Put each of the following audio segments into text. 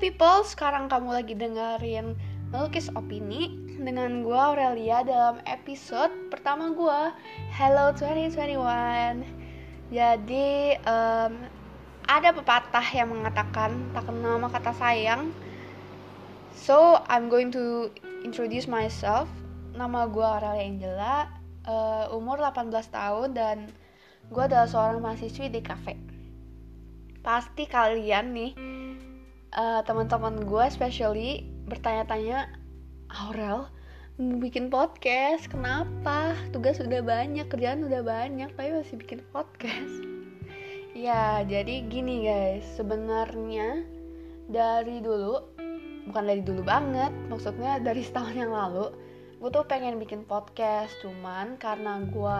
people, sekarang kamu lagi dengerin Melukis Opini dengan gue Aurelia dalam episode pertama gue Hello 2021 Jadi um, ada pepatah yang mengatakan tak kenal maka kata sayang. So I'm going to introduce myself. Nama gue Aurelia Angela uh, Umur 18 tahun dan gue adalah seorang mahasiswi di cafe Pasti kalian nih uh, teman-teman gue especially bertanya-tanya Aurel bikin podcast kenapa? Tugas udah banyak kerjaan udah banyak tapi masih bikin podcast? Ya jadi gini guys. Sebenarnya dari dulu bukan dari dulu banget maksudnya dari setahun yang lalu gue tuh pengen bikin podcast. Cuman karena gue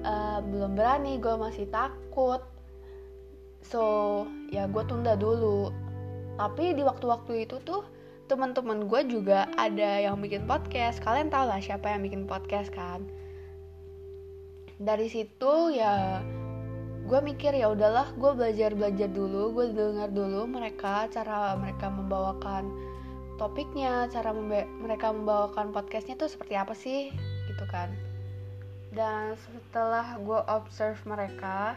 uh, belum berani gue masih takut. So ya gue tunda dulu tapi di waktu-waktu itu tuh teman-teman gue juga ada yang bikin podcast. Kalian tau lah siapa yang bikin podcast kan? Dari situ ya gue mikir ya udahlah gue belajar belajar dulu gue dengar dulu mereka cara mereka membawakan topiknya cara membe mereka membawakan podcastnya tuh seperti apa sih? Gitu kan. Dan setelah gue observe mereka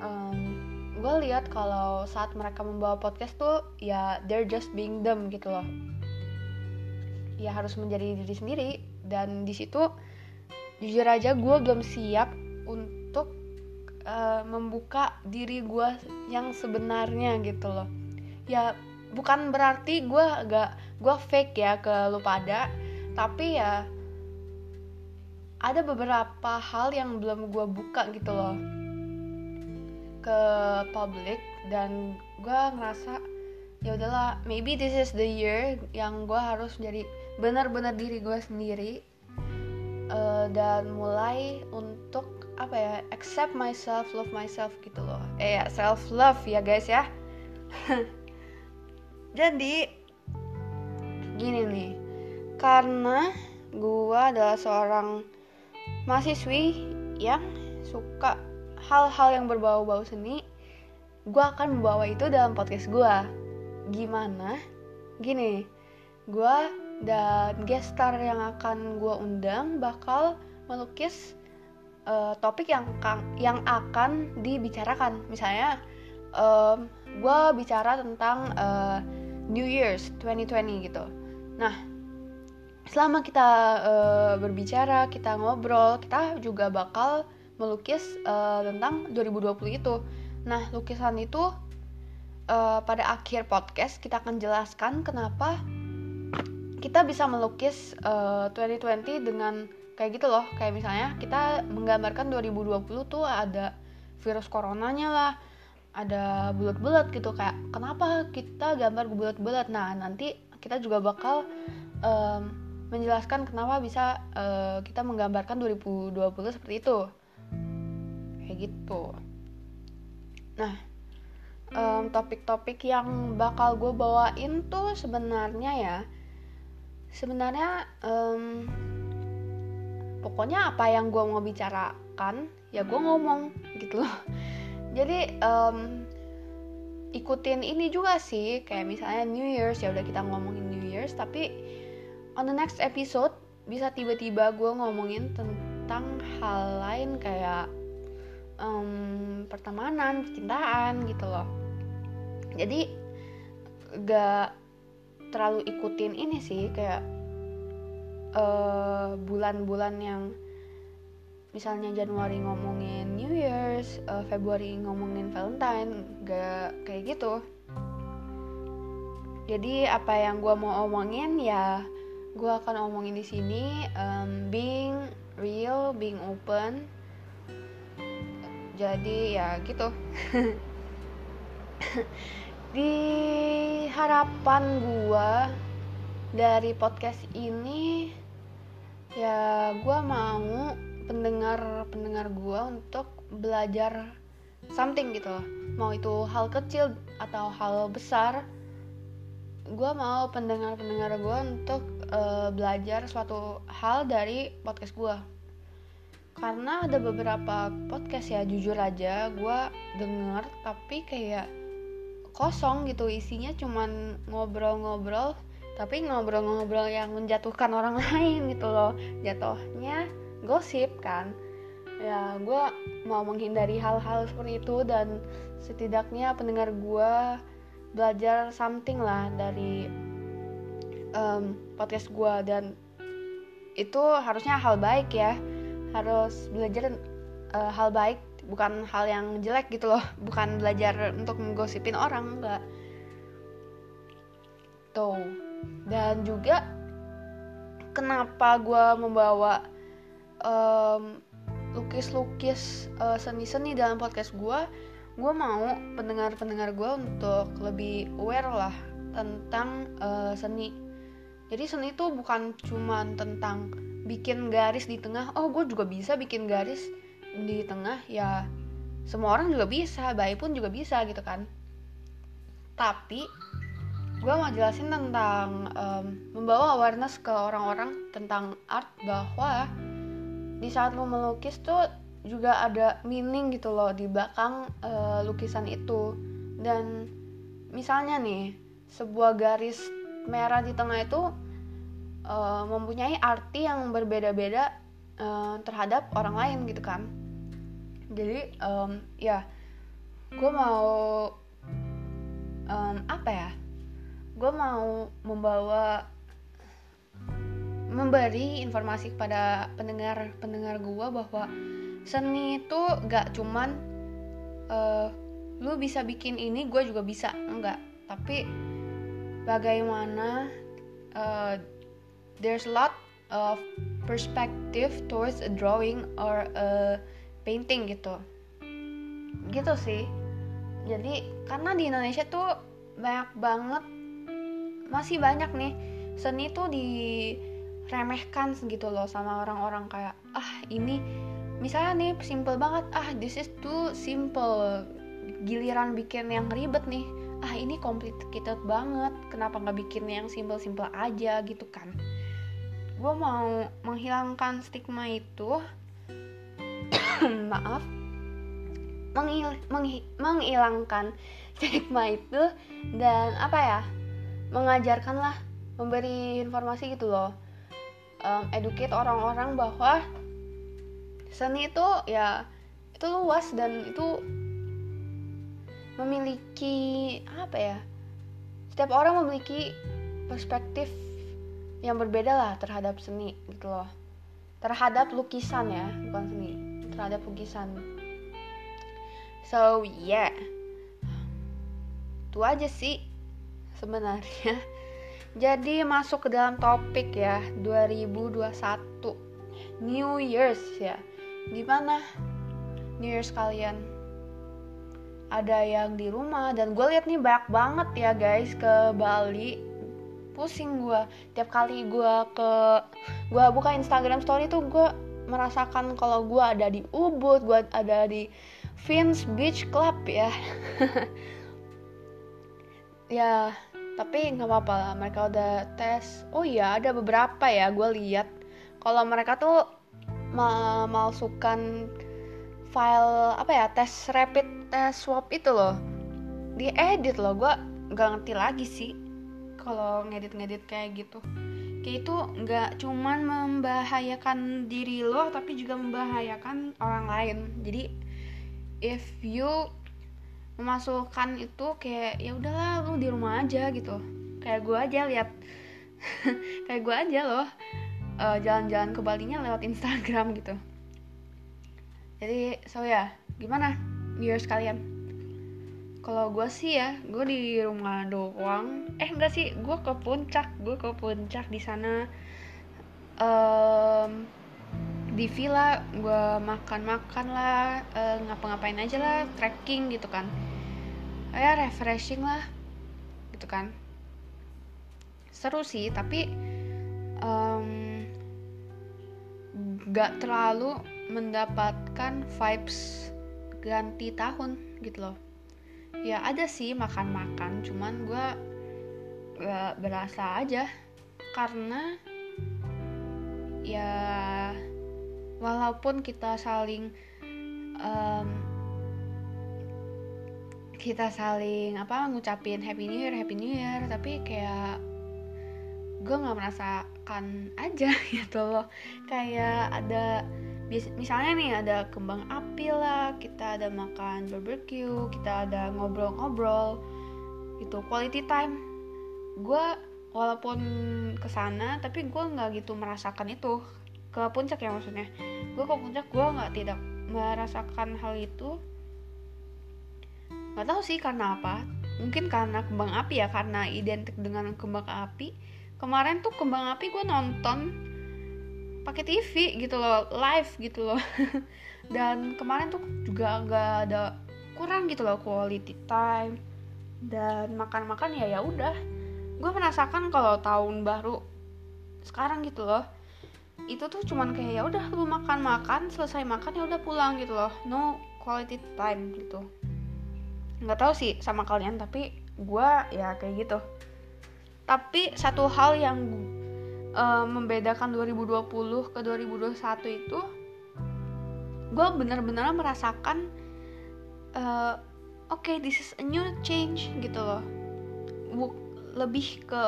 um, gue lihat kalau saat mereka membawa podcast tuh ya they're just being them gitu loh. Ya harus menjadi diri sendiri. Dan di situ jujur aja gue belum siap untuk uh, membuka diri gue yang sebenarnya gitu loh. Ya bukan berarti gue agak gue fake ya ke lu pada tapi ya ada beberapa hal yang belum gue buka gitu loh ke publik dan gue ngerasa ya udahlah maybe this is the year yang gue harus jadi benar-benar diri gue sendiri uh, dan mulai untuk apa ya accept myself love myself gitu loh. Eh ya self love ya guys ya. Jadi gini nih karena gue adalah seorang mahasiswi yang suka hal-hal yang berbau-bau seni gue akan membawa itu dalam podcast gue gimana? Gini gue dan guest star yang akan gue undang bakal melukis uh, topik yang yang akan dibicarakan. Misalnya um, gue bicara tentang uh, New Year's 2020 gitu. Nah selama kita uh, berbicara kita ngobrol kita juga bakal melukis uh, tentang 2020 itu. Nah, lukisan itu uh, pada akhir podcast kita akan jelaskan kenapa kita bisa melukis uh, 2020 dengan kayak gitu loh. Kayak misalnya kita menggambarkan 2020 tuh ada virus coronanya lah, ada bulat-bulat gitu kayak kenapa kita gambar bulat-bulat. Nah, nanti kita juga bakal um, menjelaskan kenapa bisa uh, kita menggambarkan 2020 seperti itu kayak gitu. Nah topik-topik um, yang bakal gue bawain tuh sebenarnya ya sebenarnya um, pokoknya apa yang gue mau bicarakan ya gue ngomong gitu loh. Jadi um, ikutin ini juga sih kayak misalnya New Year's ya udah kita ngomongin New Year's tapi on the next episode bisa tiba-tiba gue ngomongin tentang hal lain kayak um, pertemanan, percintaan gitu loh. Jadi gak terlalu ikutin ini sih kayak eh, bulan-bulan yang misalnya Januari ngomongin New Year's, uh, Februari ngomongin Valentine, gak kayak gitu. Jadi apa yang gue mau omongin ya gue akan omongin di sini um, being real, being open, jadi ya gitu. Di harapan gua dari podcast ini ya gua mau pendengar pendengar gua untuk belajar something gitu mau itu hal kecil atau hal besar gua mau pendengar pendengar gua untuk uh, belajar suatu hal dari podcast gua karena ada beberapa podcast ya jujur aja gue denger tapi kayak kosong gitu. Isinya cuman ngobrol-ngobrol tapi ngobrol-ngobrol yang menjatuhkan orang lain gitu loh. Jatuhnya gosip kan. Ya gue mau menghindari hal-hal seperti itu dan setidaknya pendengar gue belajar something lah dari um, podcast gue dan itu harusnya hal baik ya harus belajar uh, hal baik bukan hal yang jelek gitu loh. Bukan belajar untuk menggosipin orang enggak. Tuh. Dan juga kenapa gue membawa lukis-lukis uh, seni-seni dalam podcast gue gue mau pendengar-pendengar gue untuk lebih aware lah tentang uh, seni. Jadi seni itu bukan cuma tentang bikin garis di tengah. Oh gue juga bisa bikin garis di tengah. Ya semua orang juga bisa baik pun juga bisa gitu kan. Tapi gue mau jelasin tentang um, membawa awareness ke orang-orang tentang art bahwa di saat lo melukis tuh juga ada meaning gitu loh di belakang uh, lukisan itu. Dan misalnya nih sebuah garis merah di tengah itu uh, mempunyai arti yang berbeda-beda uh, terhadap orang lain gitu kan. Jadi um, ya gue mau um, apa ya? Gue mau membawa memberi informasi kepada pendengar pendengar gue bahwa seni itu gak cuman uh, lu bisa bikin ini gue juga bisa. Enggak tapi bagaimana uh, there's a lot of perspective towards a drawing or a painting gitu. Gitu sih. Jadi karena di Indonesia tuh banyak banget masih banyak nih seni tuh diremehkan gitu loh sama orang-orang kayak ah ini misalnya nih simple banget ah this is too simple. Giliran bikin yang ribet nih ah ini complicated banget kenapa nggak bikin yang simple-simple aja? Gitu kan gue mau menghilangkan stigma itu. Maaf. Mengil menghi menghilangkan stigma itu dan apa ya? Mengajarkan lah memberi informasi gitu loh. Um, educate orang-orang bahwa seni itu ya itu luas dan itu memiliki apa ya? Setiap orang memiliki perspektif yang berbeda lah terhadap seni gitu loh. Terhadap lukisan ya bukan seni. Terhadap lukisan. So yeah. Itu aja sih sebenarnya. Jadi masuk ke dalam topik ya 2021 New Year's ya. Gimana New Year's kalian? Ada yang di rumah? Dan gue liat nih banyak banget ya guys ke Bali pusing gue tiap kali gue ke gue buka Instagram story tuh gue merasakan kalau gue ada di Ubud gue ada di Vince Beach Club ya. Ya tapi nggak apa-apa lah mereka udah tes. Oh iya ada beberapa ya gue lihat. Kalau mereka tuh memalsukan file apa ya tes rapid tes swab itu loh. Diedit loh gue nggak ngerti lagi sih kalau ngedit-ngedit kayak gitu. Kayak itu nggak cuman membahayakan diri lo tapi juga membahayakan orang lain. Jadi if you memasukkan itu kayak ya udahlah lu di rumah aja gitu. Kayak gue aja lihat kayak gue aja loh uh, jalan-jalan ke Balinya lewat Instagram gitu. Jadi so ya gimana? New Year's kalian kalau gue sih ya gue di rumah doang. Eh enggak sih gue ke puncak gue ke puncak di sana. Um, di villa gue makan-makan lah uh, ngapa-ngapain aja lah trekking gitu kan. Ya refreshing lah gitu kan. Seru sih tapi um, gak terlalu mendapatkan vibes ganti tahun gitu loh ya ada sih makan-makan cuman gue gak berasa aja. Karena ya walaupun kita saling um, kita saling apa ngucapin happy new year happy new year tapi kayak gue nggak merasakan aja gitu loh. Kayak ada misalnya nih ada kembang api lah kita ada makan barbecue kita ada ngobrol-ngobrol itu quality time. Gue walaupun ke sana tapi gue nggak gitu merasakan itu ke puncak ya maksudnya. Gue ke puncak gue nggak tidak merasakan hal itu. Nggak tahu sih karena apa. Mungkin karena kembang api ya karena identik dengan kembang api. Kemarin tuh kembang api gue nonton pakai TV gitu loh live gitu loh. Dan kemarin tuh juga nggak ada kurang gitu loh quality time. Dan makan-makan ya ya udah. Gue merasakan kalau tahun baru sekarang gitu loh itu tuh cuman kayak ya udah lu makan makan selesai makan ya udah pulang gitu loh. No quality time gitu. Nggak tahu sih sama kalian tapi gue ya kayak gitu. Tapi satu hal yang uh, membedakan 2020 ke 2021 itu gue bener-bener merasakan uh, oke okay, this is a new change gitu loh. Lebih ke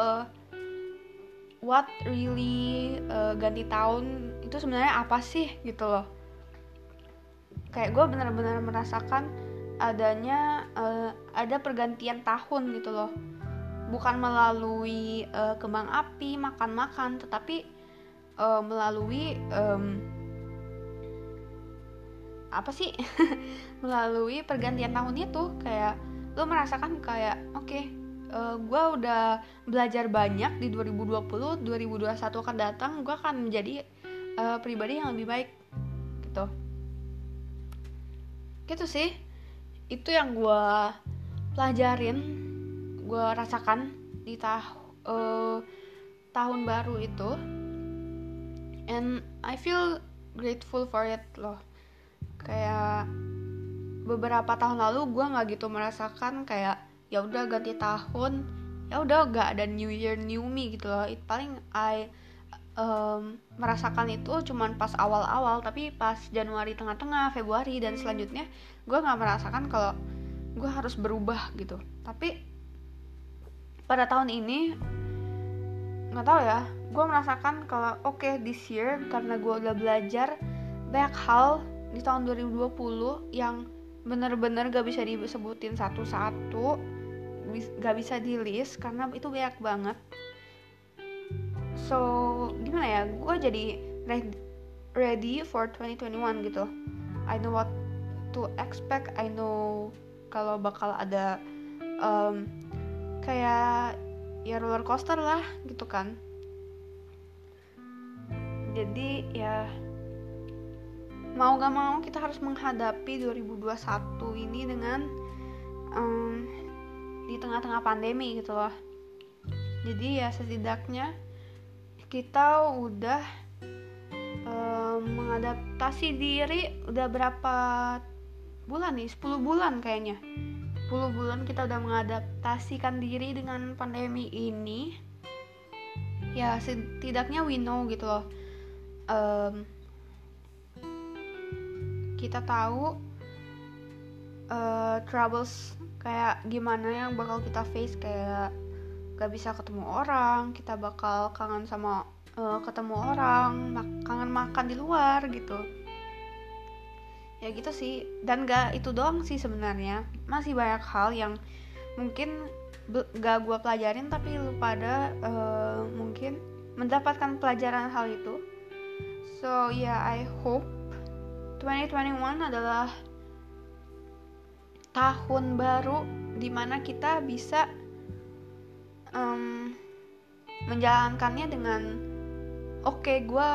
what really uh, ganti tahun itu sebenarnya apa sih gitu loh. Kayak gue bener-bener merasakan adanya uh, ada pergantian tahun gitu loh bukan melalui uh, kembang api makan-makan tetapi uh, melalui um, apa sih? Melalui pergantian tahun itu kayak lo merasakan kayak oke okay, uh, gue udah belajar banyak di 2020 2021 akan datang gue akan menjadi uh, pribadi yang lebih baik gitu. Gitu sih. Itu yang gue pelajarin gue rasakan di tah uh, tahun baru itu. And I feel grateful for it loh. Kayak beberapa tahun lalu gue nggak gitu merasakan kayak ya udah ganti tahun ya udah gak ada new year new me gitu loh. It paling I um, merasakan itu cuman pas awal-awal tapi pas Januari tengah-tengah Februari dan selanjutnya gue nggak merasakan kalau gue harus berubah gitu. Tapi pada tahun ini nggak tahu ya gue merasakan kalau oke okay, this year karena gue udah belajar banyak hal di tahun 2020 yang bener-bener gak bisa disebutin satu-satu gak bisa di list karena itu banyak banget. So gimana ya gue jadi ready for 2021 gitu. I know what to expect I know kalau bakal ada um, kayak ya roller coaster lah gitu kan. Jadi ya mau gak mau kita harus menghadapi 2021 ini dengan um, di tengah-tengah pandemi gitu loh. Jadi ya setidaknya kita udah um, mengadaptasi diri udah berapa bulan nih? 10 bulan kayaknya 10 bulan kita udah mengadaptasikan diri dengan pandemi ini ya setidaknya we know gitu loh. Um, kita tahu uh, troubles kayak gimana yang bakal kita face kayak gak bisa ketemu orang kita bakal kangen sama uh, ketemu orang mak kangen makan di luar gitu ya gitu sih. Dan gak itu doang sih sebenarnya. Masih banyak hal yang mungkin gak gue pelajarin tapi lu pada uh, mungkin mendapatkan pelajaran hal itu. So yeah, I hope 2021 adalah tahun baru di mana kita bisa um, menjalankannya dengan oke okay, gue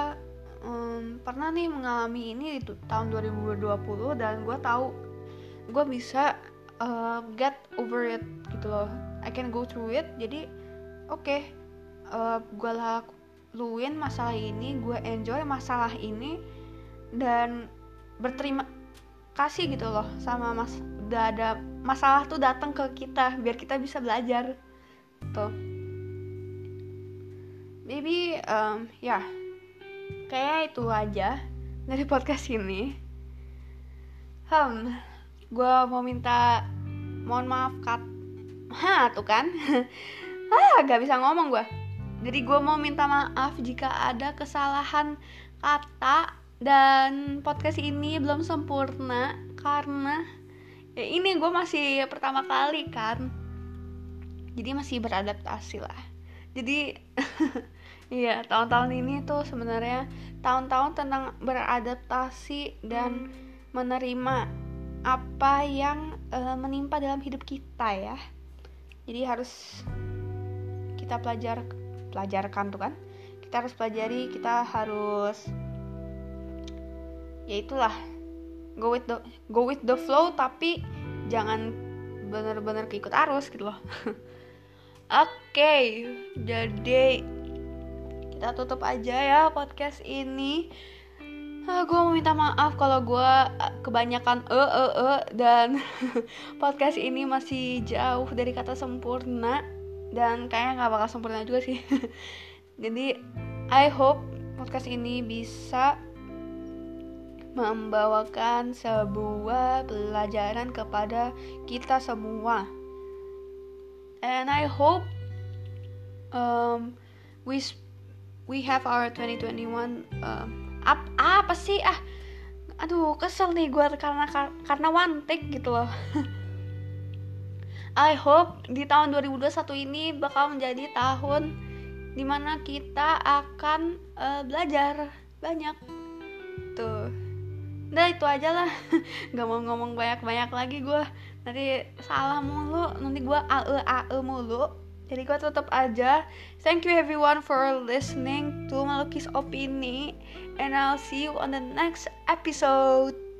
um, pernah nih mengalami ini di tahun 2020 dan gue tahu gue bisa uh, get over it gitu loh. I can go through it. Jadi oke okay, uh, gue lakuin masalah ini gue enjoy masalah ini dan berterima kasih gitu loh sama mas udah ada masalah tuh datang ke kita biar kita bisa belajar. Tuh. Maybe um, ya. yeah kayak itu aja dari podcast ini. Hmm gue mau minta mohon maaf kat ha tuh kan? Ah gak bisa ngomong gue jadi gue mau minta maaf jika ada kesalahan kata dan podcast ini belum sempurna karena ya ini gue masih pertama kali kan. Jadi masih beradaptasi lah. Jadi iya tahun-tahun ini tuh sebenarnya tahun-tahun tentang beradaptasi dan menerima apa yang uh, menimpa dalam hidup kita ya. Jadi harus kita pelajar pelajarkan tuh kan. Kita harus pelajari kita harus ya itulah go with the go with the flow tapi jangan bener-bener keikut arus gitu loh. Oke okay, jadi kita tutup aja ya podcast ini ah, gue mau minta maaf kalau gue ah, kebanyakan e e e dan podcast ini masih jauh dari kata sempurna dan kayaknya nggak bakal sempurna juga sih jadi I hope podcast ini bisa membawakan sebuah pelajaran kepada kita semua. And I hope um, we we have our 2021 um, ap, apa sih? Ah aduh kesel nih gue karena karena one take gitu loh. I hope di tahun 2021 ini bakal menjadi tahun di mana kita akan uh, belajar banyak. Tuh. Udah itu aja lah. Nggak mau ngomong banyak-banyak lagi gue nanti salah mulu nanti gue ae ae mulu jadi gue tutup aja. Thank you everyone for listening to melukis opini and I'll see you on the next episode